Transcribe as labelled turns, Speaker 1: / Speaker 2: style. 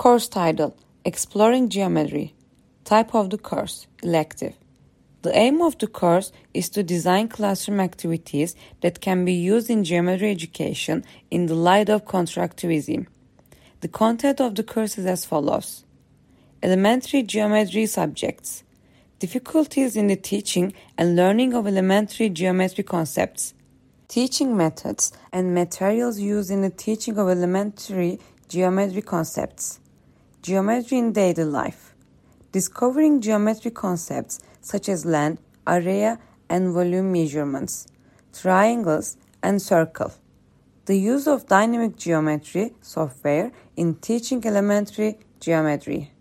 Speaker 1: Course title Exploring Geometry. Type of the course Elective. The aim of the course is to design classroom activities that can be used in geometry education in the light of constructivism. The content of the course is as follows Elementary geometry subjects, difficulties in the teaching and learning of elementary geometry concepts, teaching methods and materials used in the teaching of elementary geometry concepts, geometry in daily life, discovering geometry concepts such as land, area, and volume measurements, triangles, and circle. The use of dynamic geometry software in teaching elementary geometry.